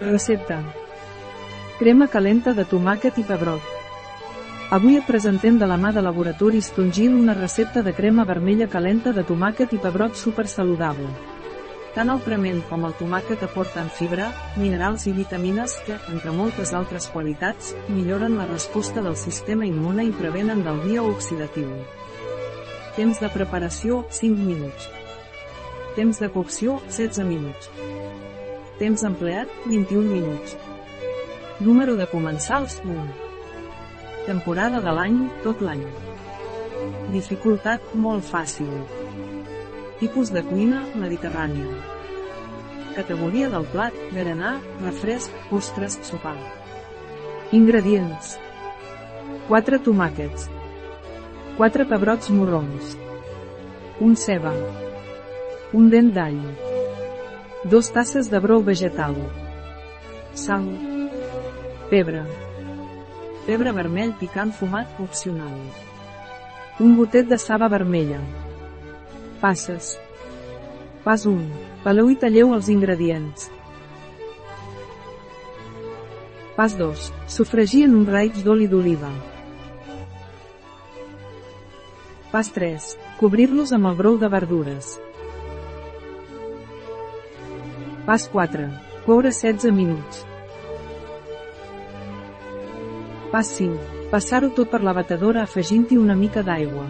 Recepta. Crema calenta de tomàquet i pebrot. Avui et presentem de la mà de Laboratoris Tongil una recepta de crema vermella calenta de tomàquet i pebrot super saludable. Tant el prement com el tomàquet aporten fibra, minerals i vitamines que, entre moltes altres qualitats, milloren la resposta del sistema immune i prevenen del dia oxidatiu. Temps de preparació, 5 minuts. Temps de cocció, 16 minuts. Temps empleat, 21 minuts. Número de comensals, 1. Temporada de l'any, tot l'any. Dificultat, molt fàcil. Tipus de cuina, mediterrània. Categoria del plat, berenar, refresc, postres, sopar. Ingredients. 4 tomàquets. 4 pebrots morrons. Un ceba. Un dent d'all. 2 tasses de brou vegetal. Sal. Pebre. Pebre vermell picant fumat opcional. Un gotet de saba vermella. Passes. Pas 1. Peleu i talleu els ingredients. Pas 2. Sofregir en un raig d'oli d'oliva. Pas 3. Cobrir-los amb el brou de verdures. Pas 4. Coure 16 minuts. Pas 5. Passar-ho tot per la batedora afegint-hi una mica d'aigua.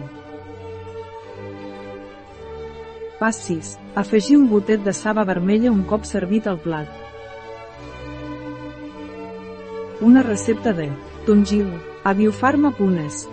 Pas 6. Afegir un gotet de saba vermella un cop servit al plat. Una recepta de Tongil, a biofarma.es.